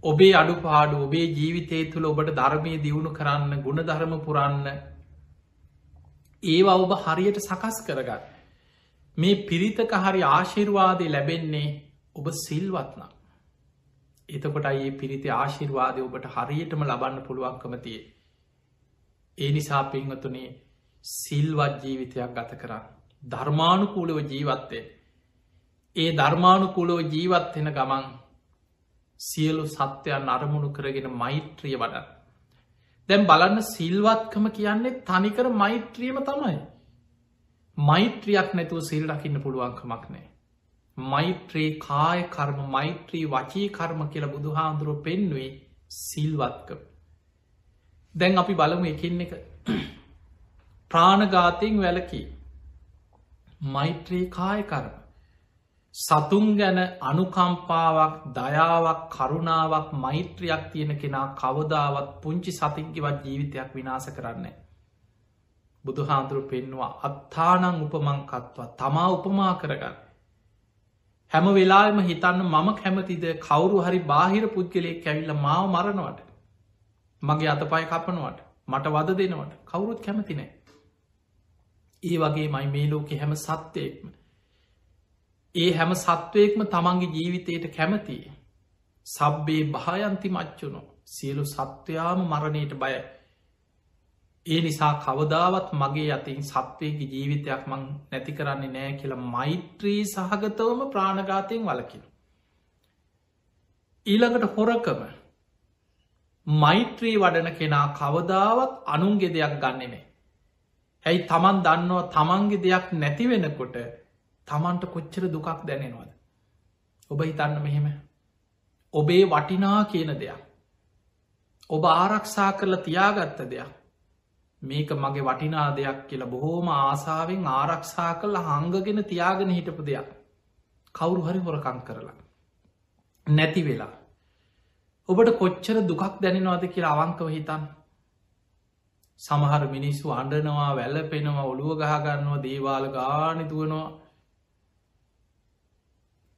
ඔබේ අඩු පාඩු ඔබේ ජීවිතය තුළ ඔබට ධර්මය දියුණු කරන්න ගුණ ධර්ම පුරන්න ඒවා ඔබ හරියට සකස් කරගන්න. මේ පිරිතක හරි ආශිර්වාදය ලැබෙන්නේ ඔබ සිල්වත්නම්. එතකොට ඒ පිරිති ආශිර්වාදය ඔබට හරියටම ලබන්න පුළුවන්කමතිය. ඒ නිසා පිංහතුනේ සිල්වත් ජීවිතයක් ගත කරන්න. ධර්මානුකූලව ජීවත්තේ. ඒ ධර්මානුකූලව ජීවත්වෙන ගමන් සියලු සත්‍යයන් අරමුණු කරගෙන මෛත්‍රිය වඩ. දැම් බලන්න සිල්වත්කම කියන්නේ තනිකර මෛත්‍රියම තමයි. මෛත්‍රියක් නැතුව සිල් රකින්න පුළුවන්කමක් නෑ. මෛත්‍රී කාය කර්ම මෛත්‍රී වචී කර්ම කියල බුදු හාන්දුරුව පෙන්වේ සිල්වත්කම. දැන් අපි බලමු එකින් එක ප්‍රාණගාතයෙන් වැලකි මෛත්‍රී කාය කරම සතුන් ගැන අනුකම්පාවක් දයාවක් කරුණාවක් මෛත්‍රියක් තියෙන කෙනා කවදාවත් පුංචි සතින්කිවත් ජීවිතයක් විනාස කරන්නේ. බුදුහාන්දුරු පෙන්වා අත්තානං උපමංකත්වා තමා උපමා කරගන්න. හැම වෙලාම හිතන්න මම කැමතිද කවුරු හරි බාහිර පුද්ගලයෙක් ඇවිල්ල මාව මරණවට. මගේ අතපයි කපනවට මට වද දෙනවට කවුරුත් කැමතිනෑ. ඒ වගේ මයි මේ ලෝකෙ හැම සත්‍යයෙක්ම ඒ හැම සත්වයෙක්ම තමන්ගේ ජීවිතයට කැමති. සබ්බේ භායන්ති මච්චුණු සියලු සත්වයාම මරණයට බය. ඒ නිසා කවදාවත් මගේ අතින් සත්වයකි ජීවිතයක් මං නැති කරන්නේ නෑ කියලා මෛත්‍රී සහගතවම ප්‍රාණගාතයෙන් වලකින. ඊළඟට හොරකම මෛත්‍රී වඩන කෙනා කවදාවත් අනුන්ගෙ දෙයක් ගන්නෙනේ. ඇයි තමන් දන්නවා තමන්ගේ දෙයක් නැතිවෙනකොට තමන්ට කොච්චර දුකක් දැනෙනවද. ඔබ හිතන්න මෙහෙම. ඔබේ වටිනා කියන දෙයක්. ඔබ ආරක්ෂා කරලා තියාගත්ත දෙයක්. මේක මගේ වටිනා දෙයක් කියලා බොහෝම ආසාාවෙන් ආරක්ෂා කළ හංගගෙන තියාගෙන හිටපු දෙයක්. කවුරු හරි හොරකං කරලා. නැති වෙලා. ඔබට කොච්චර දුකක් දැනෙනවාද කියලා අවංකව හිතන්. සමහර මිනිස්සු අඩනවා වැල්ල පෙනවා ඔළුව ගහගන්නවා දේවාල ගානිතුවනවා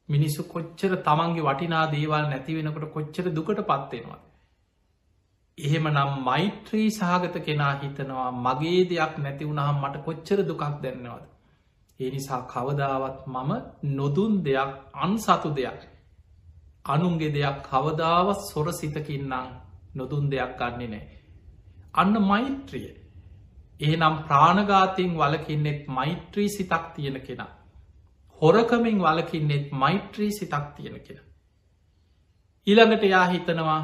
මිනිස්සු කොච්චර තමන්ගේ වටිනා දේවල් නැති වෙනකොට කොච්චර දුකට පත්වෙනවා. එහෙම නම් මෛත්‍රී සහගත කෙනා හිතනවා මගේ දෙයක් නැති වුණහම් මට කොච්චර දුකක් දැන්නවද. ඒ නිසා කවදාවත් මම නොදුන් දෙයක් අන්සතු දෙයක්. අනුන්ගේ දෙයක් කවදාවත් සොර සිතකින්නම් නොදුන් දෙයක් ගන්නේ නෑ. අන්න මෛත්‍රිය. ඒනම් ප්‍රාණගාතයෙන් වලකින්නෙත් මෛත්‍රී සිතක් තියෙන කෙනා. හොරකමින් වලකින්නෙත් මෛත්‍රී සිතක් තියෙන කෙන. ඊළඟට යා හිතනවා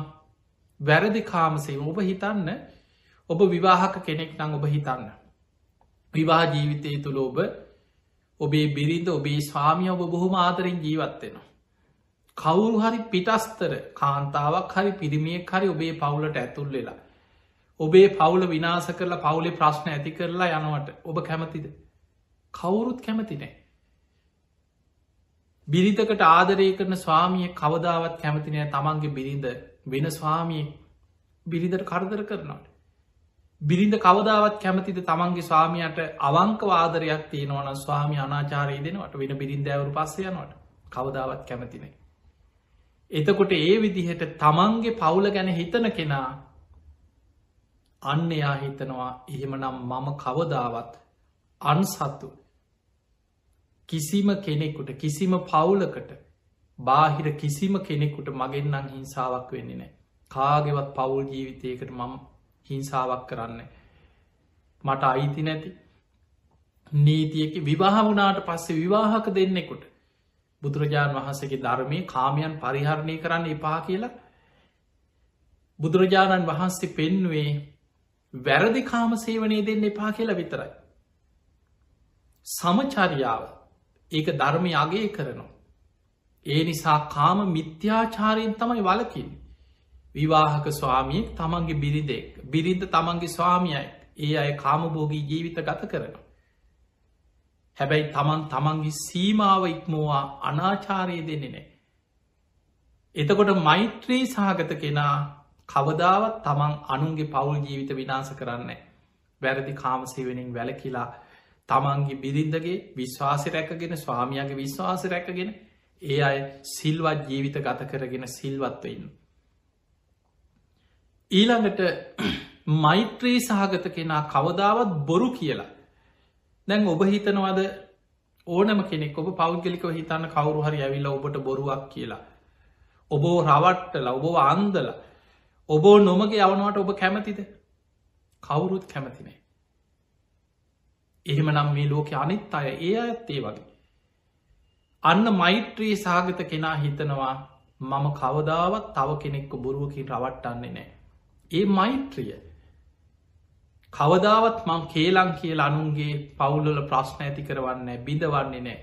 වැරදි කාමසේ ඔබ හිතන්න ඔබ විවාහක කෙනෙක් නං ඔබ හිතන්න. විවාහ ජීවිතය තුළ ඔබ ඔබේ බිරිඳ ඔබේ ස්වාමිය ඔබ බොහොම ආදරින් ජීවත්වෙනවා. කවුරු හරි පිටස්තර කාන්තාවක් හරි පිරිමියෙක් හරි ඔබේ පවුලට ඇතුල් වෙලා. ඔබේ පවුල විනාස කරලා පවුලේ ප්‍රශ්න ඇති කරලා යනවට ඔබ කැමතිද. කවුරුත් කැමති නෑ. බිරිතකට ආදරය කරන ස්වාමිය කවදාවත් කැමතිනෑ තමන්ගේ බිරිඳ වෙන ස්වාමිය බිරිඳට කරදර කරනවට. බිරිඳ කවදාවත් කැමතිද තමන්ගේ ස්වාමියයට අවංක වාදරයක් තියෙනවන ස්වාමි අනාචාරය දෙනවට වෙන බිරින්දෑවරු පස්සයනවට කවදාවත් කැමතිනේ. එතකොට ඒ විදිහට තමන්ගේ පවුල ගැන හිතන කෙනා අන්න එයා හිතනවා එහෙමනම් මම කවදාවත් අන්සත්තු කිසිම කෙනෙකුට කිසිම පවුලකට බාහිර කිසිම කෙනෙකුට මගෙන්න්නම් හිංසාවක් වෙන්නේ නෑ කාගෙවත් පවුල් ජීවිතයකට මම හිංසාවක් කරන්න මට අයිති නැති නීතියක විවාහ වනාට පස්සේ විවාහක දෙන්නෙකුට බුදුරජාණන් වහන්සේගේ ධර්මය කාමයන් පරිහරණය කරන්න එපා කියලා බුදුරජාණන් වහන්සේ පෙන්වේ වැරදි කාම සේවනය දෙන්න එපා කියලා විතරයි. සමචරියාව ඒක ධර්මය අගේ කරනවා. ඒ නිසා කාම මිත්‍යාචාරයෙන් තමයි වලකින්. විවාහක ස්වාමියෙක් තමන්ගේ බිරිදෙක් බිරිඳ තමන්ගේ ස්වාමියයි ඒ අය කාමභෝගී ජීවිත ගත කරනවා. හැබැයි තමන් තමන්ගේ සීමාව ඉක්මෝවා අනාචාරය දෙන්නේ නෑ. එතකොට මෛත්‍රී සහගත කෙනා කවදාවත් තමන් අනුන්ගේ පවුල් ජීවිත විනාස කරන්න වැරදි කාමසේවෙනින් වැලකිලා තමන්ගේ බිරින්දගේ විශ්වාසය රැකගෙන ස්වාමියගේ විශ්වාස රැකගෙන ඒ අය සිල්වත් ජීවිත ගත කරගෙන සිල්වත්වඉන්න. ඊළඟට මෛත්‍රී සහගත කෙනා කවදාවත් බොරු කියලා දැන් ඔබ හිතනවාද ඕනම කෙනෙක් ඔබ පෞද්ගලිකව හිතන්න කවරු හරි ඇවිල්ල ඔබට බොරුවක් කියලා. ඔබෝ රවට්ටල ඔබෝ අන්දල ඔබෝ නොමගේ යවනවට ඔබ කැමතිද කවුරුත් කැමතිනේ. එහෙම නම් මේ ලෝක අනිත් අය ඒ ඇත්තේ වගේ. අන්න මෛත්‍රී සාගත කෙනා හිතනවා මම කවදාවත් තව කෙනෙක්ක බොරුවකින් රවට්ටන්නේ නෑ. ඒ මෛත්‍රිය කවදාවත් මං කේලං කියල අනුන්ගේ පවුල්ල ප්‍රශ්න ඇති කරවන්න බිඳවන්නේ නෑ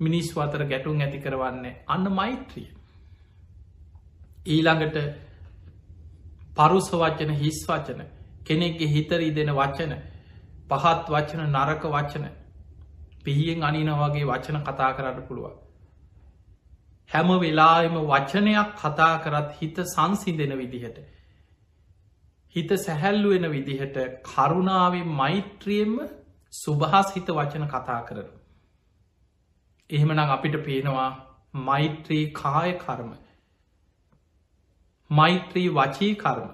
මිනිස් අතර ගැටුම් ඇති කරවන්න අන්න මෛත්‍රිය. ඊළඟට පරුස වචන හිස් වචන කෙනෙක්ගේ හිතරී දෙන වචන පහත් වචන නරක වචන පිහියෙන් අනින වගේ වචන කතා කරන්න පුළුවන්. හැම වෙලාම වචනයක් කතා කරත් හිත සංසිදෙන විදිහට හිත සැහැල්ලු වෙන විදිහට කරුණාවෙන් මෛත්‍රියෙන්ම සුභහස් හිත වචන කතා කරන. එහෙමනම් අපිට පේනවා මෛත්‍රී කාය කර්ම මෛත්‍රී වචී කර්ම.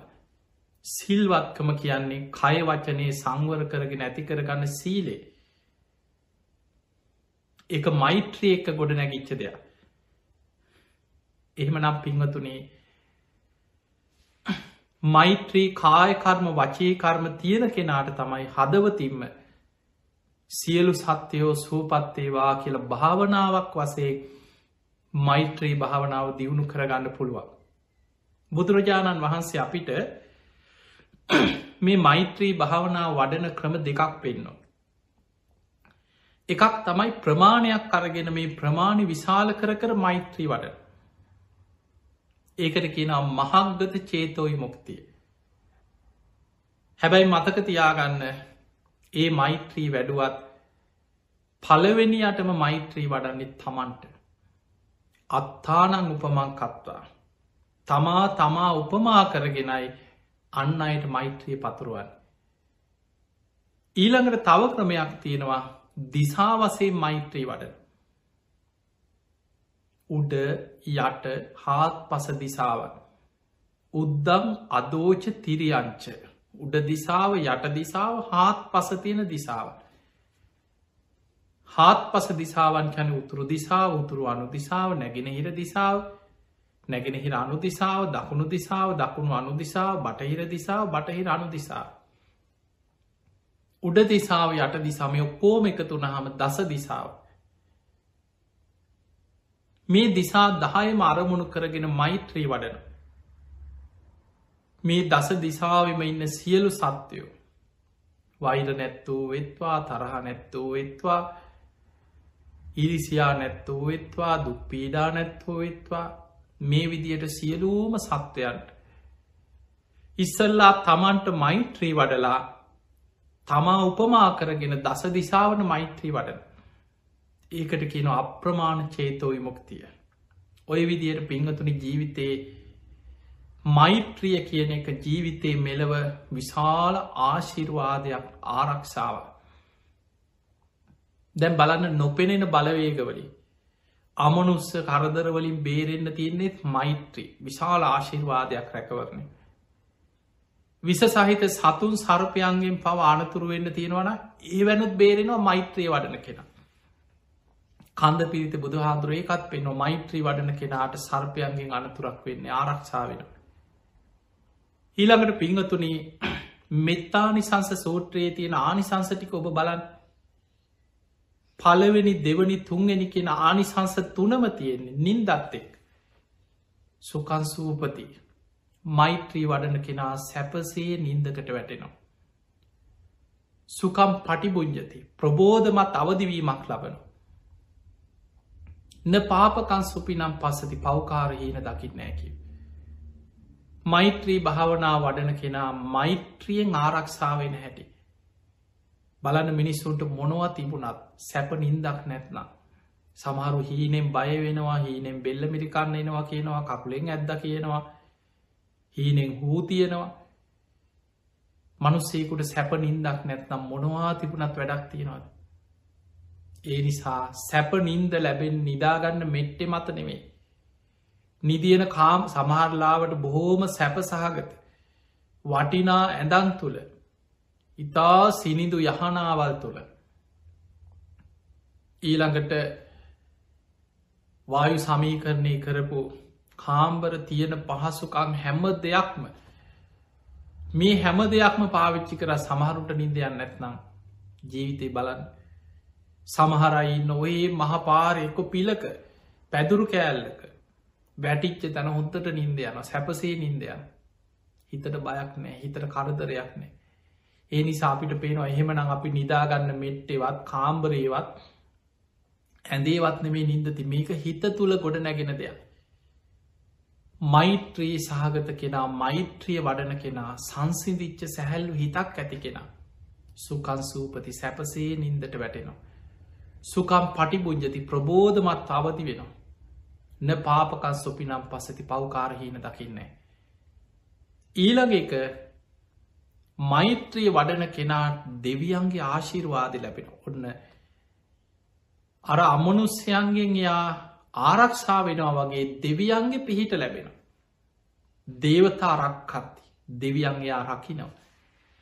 සිල්වත්කම කියන්නේ කය වචනයේ සංවර කරගෙන ඇති කරගන්න සීලේ එක මෛත්‍රී එක ගොඩ නැගිච්ච දෙයක්. එහෙම නම් පින්වතුනේ මෛත්‍රී කායකර්ම වචීකර්ම තියෙන කෙනාට තමයි හදවතින්ම සියලු සත්‍යයෝ සූපත්තේවා කියල භාවනාවක් වසේ මෛත්‍රී භාවනාව දියුණු කරගන්න පුළුවන්. බුදුරජාණන් වහන්සේ අපිට මේ මෛත්‍රී භාවනාව වඩන ක්‍රම දෙකක් පෙන්නවා. එකක් තමයි ප්‍රමාණයක් අරගෙන මේ ප්‍රමාණි විශාල කර කර මෛත්‍රී වඩන. ඒකට කියනම් මහක්ගත චේතෝයි මුක්තිය. හැබැයි මතක තියාගන්න ඒ මෛත්‍රී වැඩුවත් පලවෙනියටම මෛත්‍රී වඩන්නෙත් තමන්ට. අත්තානං උපමං කත්වා. තමා තමා උපමා කරගෙනයි අන්න අයට මෛත්‍රී පතුරුවන්. ඊළඟට තව ක්‍රමයක් තියෙනවා දිසාවසේ මෛත්‍රී වඩන. උඩ යට හාත් පස දිසාවන්. උද්දම් අදෝච තිරියංච උඩ දිසාව යට දිසාව හාත් පසතියෙන දිසාව. හාත් පස දිසාවන් කැන උතුරු දිසාාව උතුරු අනු දිසාාව නැගෙනහිර දිසාාව නැගෙනහිර අනු දිසාාව දකුණු දිසාාව දකුණු අනු දිසාාව බටහිර දිසාාව බටහිර අනු දිසා. උඩ දිසාාව යට දිසාමය ඔක්කෝම එකතුන හම දස දිසාාව. මේ දිසා දහයම අරමුණු කරගෙන මෛත්‍රී වඩන. මේ දස දිසාවිම ඉන්න සියලු සත්‍යයෝ. වෛර නැත්තූ වෙත්වා තරහ නැත්තූ වෙත්වා ඉරිසියා නැත්තූ වෙත්වා දුක්පීඩා නැත්තෝ වෙත්වා මේ විදියට සියලූම සත්වයන්ට ඉස්සල්ලා තමන්ට මෛත්‍රී වඩලා තමා උපමා කරගෙන දස දිසාවන මෛත්‍රී වඩන ඒකට කියන අප්‍රමාණ චේතෝ විමුක්තිය. ඔය විදියට පිංහතුනි ජීවිතයේ මෛත්‍රිය කියන එක ජීවිතයේ මෙලව විශාල ආශිර්වාදයක් ආරක්ෂාව. දැන් බලන්න නොපෙනෙන බලවේගවලින් අමනුස්ස කරදරවලින් බේරෙන්න්න තියන්නේෙත් මෛත්‍රී විශාල ආශිර්වාදයක් රැකවරණය. විස සහිත සතුන් සර්පයන්ගෙන් පව ආනතුරු වෙන්න තියෙනවන ඒ වැනුත් බේරෙනවා මෛත්‍රය වඩන කෙන. කන්ද පිරිත බුදු හාදුරේකත් පෙන්න මෛත්‍රී වඩන කෙනාට සර්පයන්ගෙන් අනතුරක් වෙන්න ආරක්ෂාවෙන. ඊළඟට පිංහතුනී මෙත්තානිසංස සූත්‍රයේ තියෙන ආනිසංසටික ඔබ බලන් පලවෙනි දෙවනි තුන්ගනි කියෙන ආනිසංස තුනම තියෙන්නේ නින්දත් එක් සුකන්සූපති මෛත්‍රී වඩන කෙනා සැපසේ නින්දකට වැටෙනවා. සුකම් පටිබුංජති ප්‍රබෝධමත් අවදිවීමක් ලබනවා. න පාපකන් සුපි නම් පස්සති පෞකාරහීන දකිත් නෑකි. මෛත්‍රී භාවනා වඩන කෙනා මෛත්‍රියෙන් ආරක්ෂාවෙන හැටි. බලන මිනිස්සුන්ට මොනවා තිබුණත් සැප නින්දක් නැත්නම්. සමහරු හීනෙන් බය වෙනවා හීනෙන් බෙල්ල මිරිකන්න එනවා කියනවා කකුලෙන් ඇද්ද කියනවා හීනෙන් හූ තියෙනවා මනුස්සේකුට සැප නින්දක් නැත්නම් මොනවා තිබුණත් වැඩක් තියෙනවාද. ඒ නිසා සැප නින්ද ලැබෙන් නිදාගන්න මෙට්ටෙ මත නෙමේ. නිදියන කාම් සමහරලාවට බොහෝම සැප සහගත. වටිනා ඇඳන් තුළ ඉතා සිනිදු යහනාවල් තුළ ඊළඟට වායු සමීකරණය කරපු කාම්බර තියෙන පහසුකං හැම දෙයක්ම මේ හැම දෙයක්ම පාවිච්චි කර සමහරුට නින්දයන්න නැත්නම් ජීවිතය බලන් සමහරයි නොයේ මහපාරයකො පිලක පැදුරු කෑල්ලක වැටිච්ච තැන හොත්තට නින්ද යන සැපසේ නින්දයන් හිතට බයක් නෑ හිතට කරදරයක් නෑ ඒ නිසා අපිට පේනවා එහෙමනම් අපි නිදාගන්න මෙට්ටෙවත් කාම්බරේවත් ඇඳේවත් නෙමේ නින්දති මේක හිත තුළ ගොඩ නැගෙන දෙයක්. මෛත්‍රී සහගත කෙනා මෛත්‍රිය වඩන කෙනා සංසිදිච්ච සැහැල්ලු හිතක් ඇති කෙනා. සුකන්සූපති සැපසේ නින්දට වැටෙනවා. සුකම් පටිබුංජති ප්‍රබෝධමත් අවති වෙනවා. න පාපකන් සොපිනම් පසති පවකාරහීන දකින්නේ. ඊළඟ එක මෛත්‍රිය වඩන කෙනාට දෙවියන්ගේ ආශිර්වාද ලැබෙන ඔන්න අර අමනුස්්‍යයන්ගෙන් යා ආරක්ෂා වෙනවා වගේ දෙවියන්ගේ පිහිට ලැබෙන. දේවතා රක්කත්ති දෙවියන්ගේ රකිනව.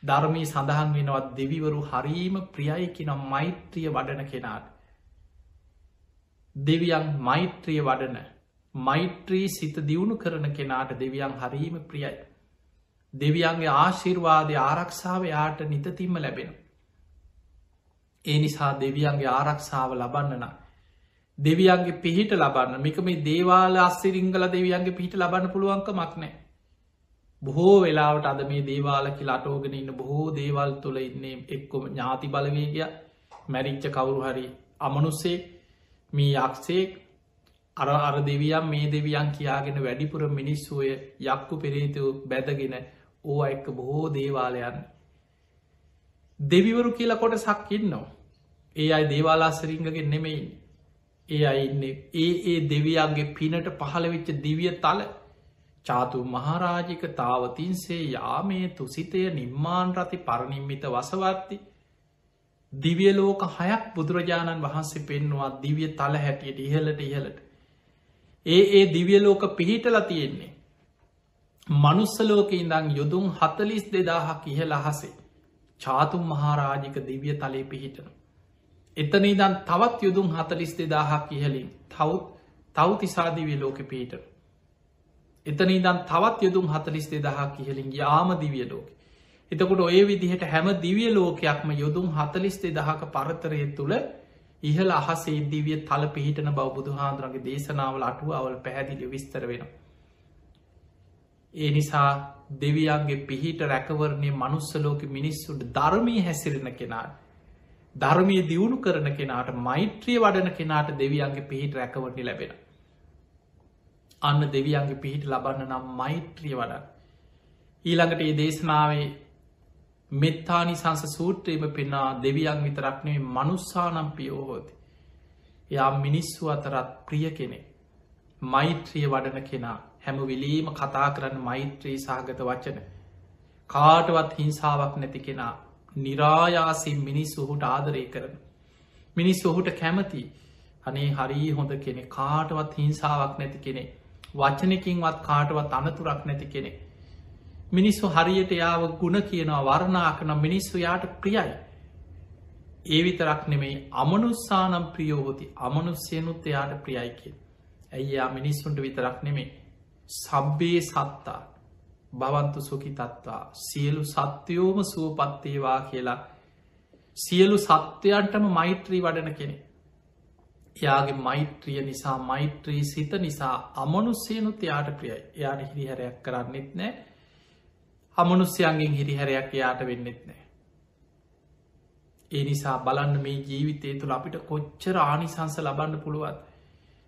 ධර්මී සඳහන් වෙනවත් දෙවිවරු හරීම ප්‍රියයිකි නම් මෛත්‍රිය වඩන කෙනාට. දෙවියන් මෛත්‍රිය වඩන මෛත්‍රී සිත දියුණු කරන කෙනාට දෙවියන් හරීම ප්‍රියයි. දෙවියන්ගේ ආශිර්වාදය ආරක්ෂාව යාට නිතතිම්ම ලැබෙන. ඒ නිසා දෙවියන්ගේ ආරක්ෂාව ලබන්නනා දෙවියන්ගේ පිහිට ලබන්න මික මේ දේවාල අස්සිරිංගල දෙවියන්ගේ පිහිට ලබන්න පුළුවන්ක මක්නෑ. බොහෝ වෙලාවට අද මේ දේවාලකි ලටෝගෙන ඉන්න බොහෝ දේවල් තුළ ඉන්නේ එක්කොම ඥාති බලවේගය මැරිච්ච කවුරු හරි අමනුස්සේ මේ යක්ෂේක් අර අර දෙවියම් මේ දෙවියන් කියාගෙන වැඩිපුර මිනිස්සුවය යක්කු පෙරේතු බැදගෙන ඕ එක්ක බොහෝ දේවාලයන් දෙවිවරු කියලා කොට සක්කින්නවා ඒ අයි දේවාලාස්සරිංගගෙන් නෙමෙයි ඒ අයින්නේ ඒ ඒ දෙවියන්ගේ පිනට පහළවෙච්ච දිවිය තල චාතු මහරාජික තාවතින්සේ යාමේ තුසිතය නිර්මාණ රති පරණින්මිත වසවර්ති. දිවියලෝක හයක් බුදුරජාණන් වහන්සේ පෙන්වා දිවිය තල හැටියට ඉහලට ඉහලට ඒ ඒ දිවියලෝක පිහිටල තියෙන්නේ. මනුස්සලෝක ඉඳං යොදුම් හතලිස් දෙදාහක් ඉහල අහසේ චාතුම් මහාරාජික දිවිය තලේ පිහිටනවා එතන ඉදන් තවත් යුදුම් හතලිස් දෙදාහක් ඉහලින් තවත් තව තිසාදිවිය ලෝක පීට එතන ඉදන් තවත් යුදුම් හතලිස් දෙදහක් ඉහලින් යාම දිවිය ලෝක එතකොට ඔය විදිහට හැම දිවිය ලෝකයක්ම යොදුම් හතලිස් දෙදහක පරතරය තුළ ඉහල අහසේ දිවිය තල පිහිටන බෞබුදු හාදුරගේ දේශනාවල අටුව අවල් පැහැදිලි විස්තර වෙන. ඒ නිසා දෙවියන්ගේ පිහිට රැකවරණය මනුස්සලෝක මිනිස්සුන්ට ධර්මී හැසිරෙන කෙනාට ධර්මය දියුණු කරන කෙනාට මෛත්‍රිය වඩන කෙනාට දෙවියන්ගේ පිහිට රැකවටි ලැබෙන. අන්න දෙවියන්ගේ පිහිට ලබන්න නම් මෛත්‍රිය වඩ ඊළඟට ඒ දේශනාවේ මෙත්තානි සංස සූත්‍රයම පෙන්නා දෙවියන් විතරක්නේ මනුස්සානම් පියෝහෝති යා මිනිස්සු අතරත් ප්‍රිය කෙනෙ මෛත්‍රිය වඩන කෙනා. හැම විලීම කතා කරන්න මෛත්‍රී සහගත වචන. කාටවත් හිංසාවක් නැති කෙනා. නිරායාසින් මිනිස් ඔහුට ආදරය කරන. මිනිස් ඔහුට කැමති. අනේ හරි හොඳ කෙනෙ කාටවත් හිංසාවක් නැති කෙනෙ වචනකින්වත් කාටවත් අනතුරක් නැති කෙනෙ මිනිස්සු හරියට යාව ගුණ කියනවා වර්ණා කන මිනිස්සු යාට ප්‍රියයි. ඒ විතරක් නෙමෙයි අමනුස්සානම් ප්‍රියෝහොති අමනුස්්‍යයනුත් එයාට ප්‍රියයි කිය ඇයියා මිනිස්සුන්ට විතරක් නෙමේ සබ්බේ සත්තා භවන්තු සුකි තත්වා සියලු සත්‍යයෝම සුවපත්තේවා කියලා සියලු සත්‍යයන්ටම මෛත්‍රී වඩන කෙනෙ එයාගේ මෛත්‍රිය නිසා මෛත්‍රී සිත නිසා අමනුස්සයනුත් එයාට ප්‍රියයි. එයාට හිරිහැරයක් කරන්නෙත් නෑ. අමනුස්්‍යයන්ගෙන් හිරිහැරයක් එයාට වෙන්නෙත් නෑ. ඒ නිසා බලන්න මේ ජීවිතය තුළ අපිට කොච්චර ආනිසංස ලබන්න පුළුවත්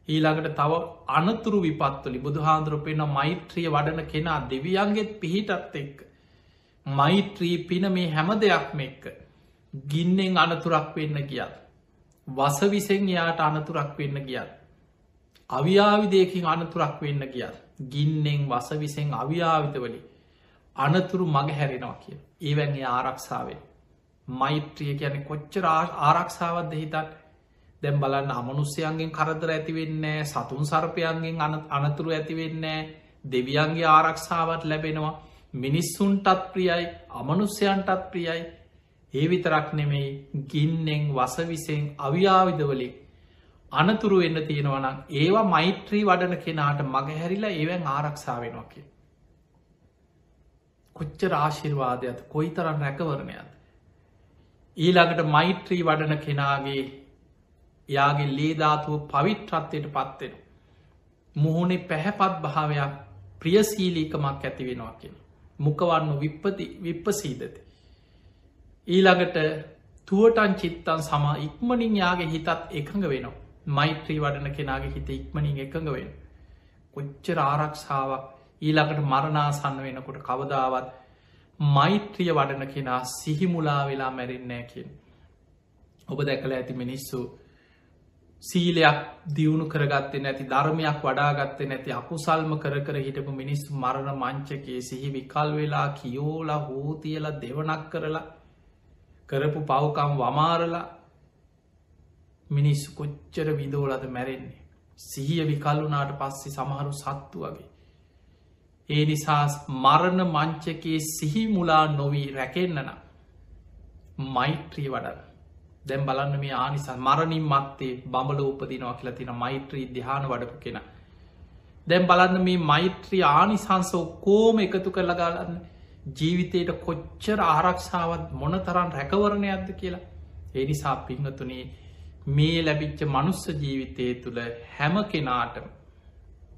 ඊළඟට තව අනතුරු විපත්වලි බුදුහාන්දුරපෙන මෛත්‍රිය වඩන කෙනා දෙවියන්ගෙත් පිහිටත් එක්ක. මෛත්‍රී පින මේ හැම දෙයක්ම එක්ක. ගින්නෙන් අනතුරක් වෙන්න ගියත්. වසවිසෙන් යාට අනතුරක් වෙන්න ගියත් අවියාවිදයකින් අනතුරක් වෙන්න ගියත් ගින්නෙන් වසවිසෙන් අවියාවිතවලි අනතුරු මග හැරෙනවා කිය ඒවැගේ ආරක්ෂාවෙන්. මෛත්‍රිය කියන කොච්චර ආරක්ෂාවත්ද හිතත්? දැම් බලන්න අමනුස්්‍යයන්ගෙන් කරදර ඇතිවෙන්නේ සතුන් සර්පයන්ගෙන් අනතුරු ඇතිවෙන්නේ දෙවියන්ගේ ආරක්ෂාවත් ලැබෙනවා. මිනිස්සුන්ටත් ප්‍රියයි අමනුස්්‍යයන්ටත් ප්‍රියයි. ඒ විතරක් නෙමෙයි ගින්නෙන් වසවිසෙන් අවියාවිදවලින් අනතුරු වෙන්න තියෙනවනම් ඒවා මෛත්‍රී වඩන කෙනාට මගහැරිලා ඒවැන් ආරක්ෂාවෙනවා කිය. කොච්ච රාශිර්වාදයක්ත් කොයි තරම් රැකවරණයත්. ඊළඟට මෛත්‍රී වඩන කෙනාගේ යාගේ ලේධාතුව පවිට්‍රත්වයට පත්වෙන. මුහුණේ පැහැපත් භාවයක් ප්‍රියසීලීකමක් ඇති වෙනවා කියෙන. මුකවන්න විප්පති විප්පසීදති. ඊළඟට තුවටන් චිත්තන් සම ඉක්මනින් යාගේ හිතත් එකඟ වෙනවා. මෛත්‍රී වඩන කෙනාගේ හිත ඉක්මනින් එකඟ වෙන. කොච්චර ආරක්ෂාවක් ඊළඟට මරණාසන්න වෙනකොට කවදාවත් මෛත්‍රිය වඩන කෙනා සිහිමුලා වෙලා මැරෙන්නෑ කියෙන්. ඔබ දැකළ ඇති මිනිස්සු සීලයක් දියුණු කරගත්තේ නැති ධර්මයක් වඩාගත්තේ නැති අකුසල්ම කර කර හිටපු මිනිස් මරණ මංචකයේ සිහි විකල් වෙලා කියෝලා හෝතියල දෙවනක් කරලා කරපු පවකම් වමාරලා මිනිස්සු කොච්චර විදෝලද මැරෙන්නේ? සිහිය විකල්ලුනාට පස්සේ සමහරු සත්තු වගේ. ඒ නිසා මරණ මංචකයේ සිහි මුලා නොවී රැකෙන්න්නන මෛත්‍රී වඩන්න. දැම් බලන්න මේ ආනිසන් මරණින් මත්තේ බඹල උපදිනවා කියලා තින මෛත්‍රී දිහාන වඩපු කෙන. දැම් බලන්න මේ මෛත්‍රී ආනිසංස ඔක්කෝම එකතු කරලා ගලන්න. ජීවිතයට කොච්චර ආරක්ෂාවත් මොන තරන් රැකවරණයක්ද කියලා එනිසා පිංහතුනේ මේ ලැබිච්ච මනුස්ස ජීවිතය තුළ හැම කෙනාටම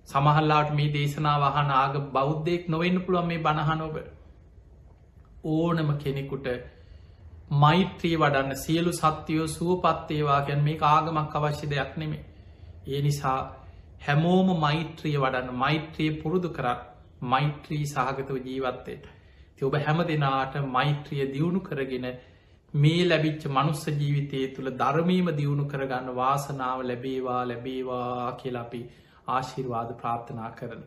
සමහල්ලාට මේ දේශනා වහන ආග බෞද්ධයෙක් නොවෙන්න පුළුවන් මේ බණහනොබ ඕනම කෙනෙකුට මෛත්‍රී වඩන්න සියලු සත්‍යයෝ සුවපත්තේවා ගැන් මේ ආගමක් අවශ්‍ය දෙයක් නෙමේ. ඒ නිසා හැමෝම මෛත්‍රිය වඩන්න මෛත්‍රිය පුරුදු කරත් මෛත්‍රී සහගතව ජීවත්තයට. ති ඔබ හැම දෙනාට මෛත්‍රිය දියුණු කරගෙන මේ ලැබිච්ච මනුස්ස ජීවිතය තුළ ධර්මීම දියුණු කරගන්න වාසනාව ලැබේවා ලැබේවා කියලපි ආශිර්වාද ප්‍රාර්ථනා කරන.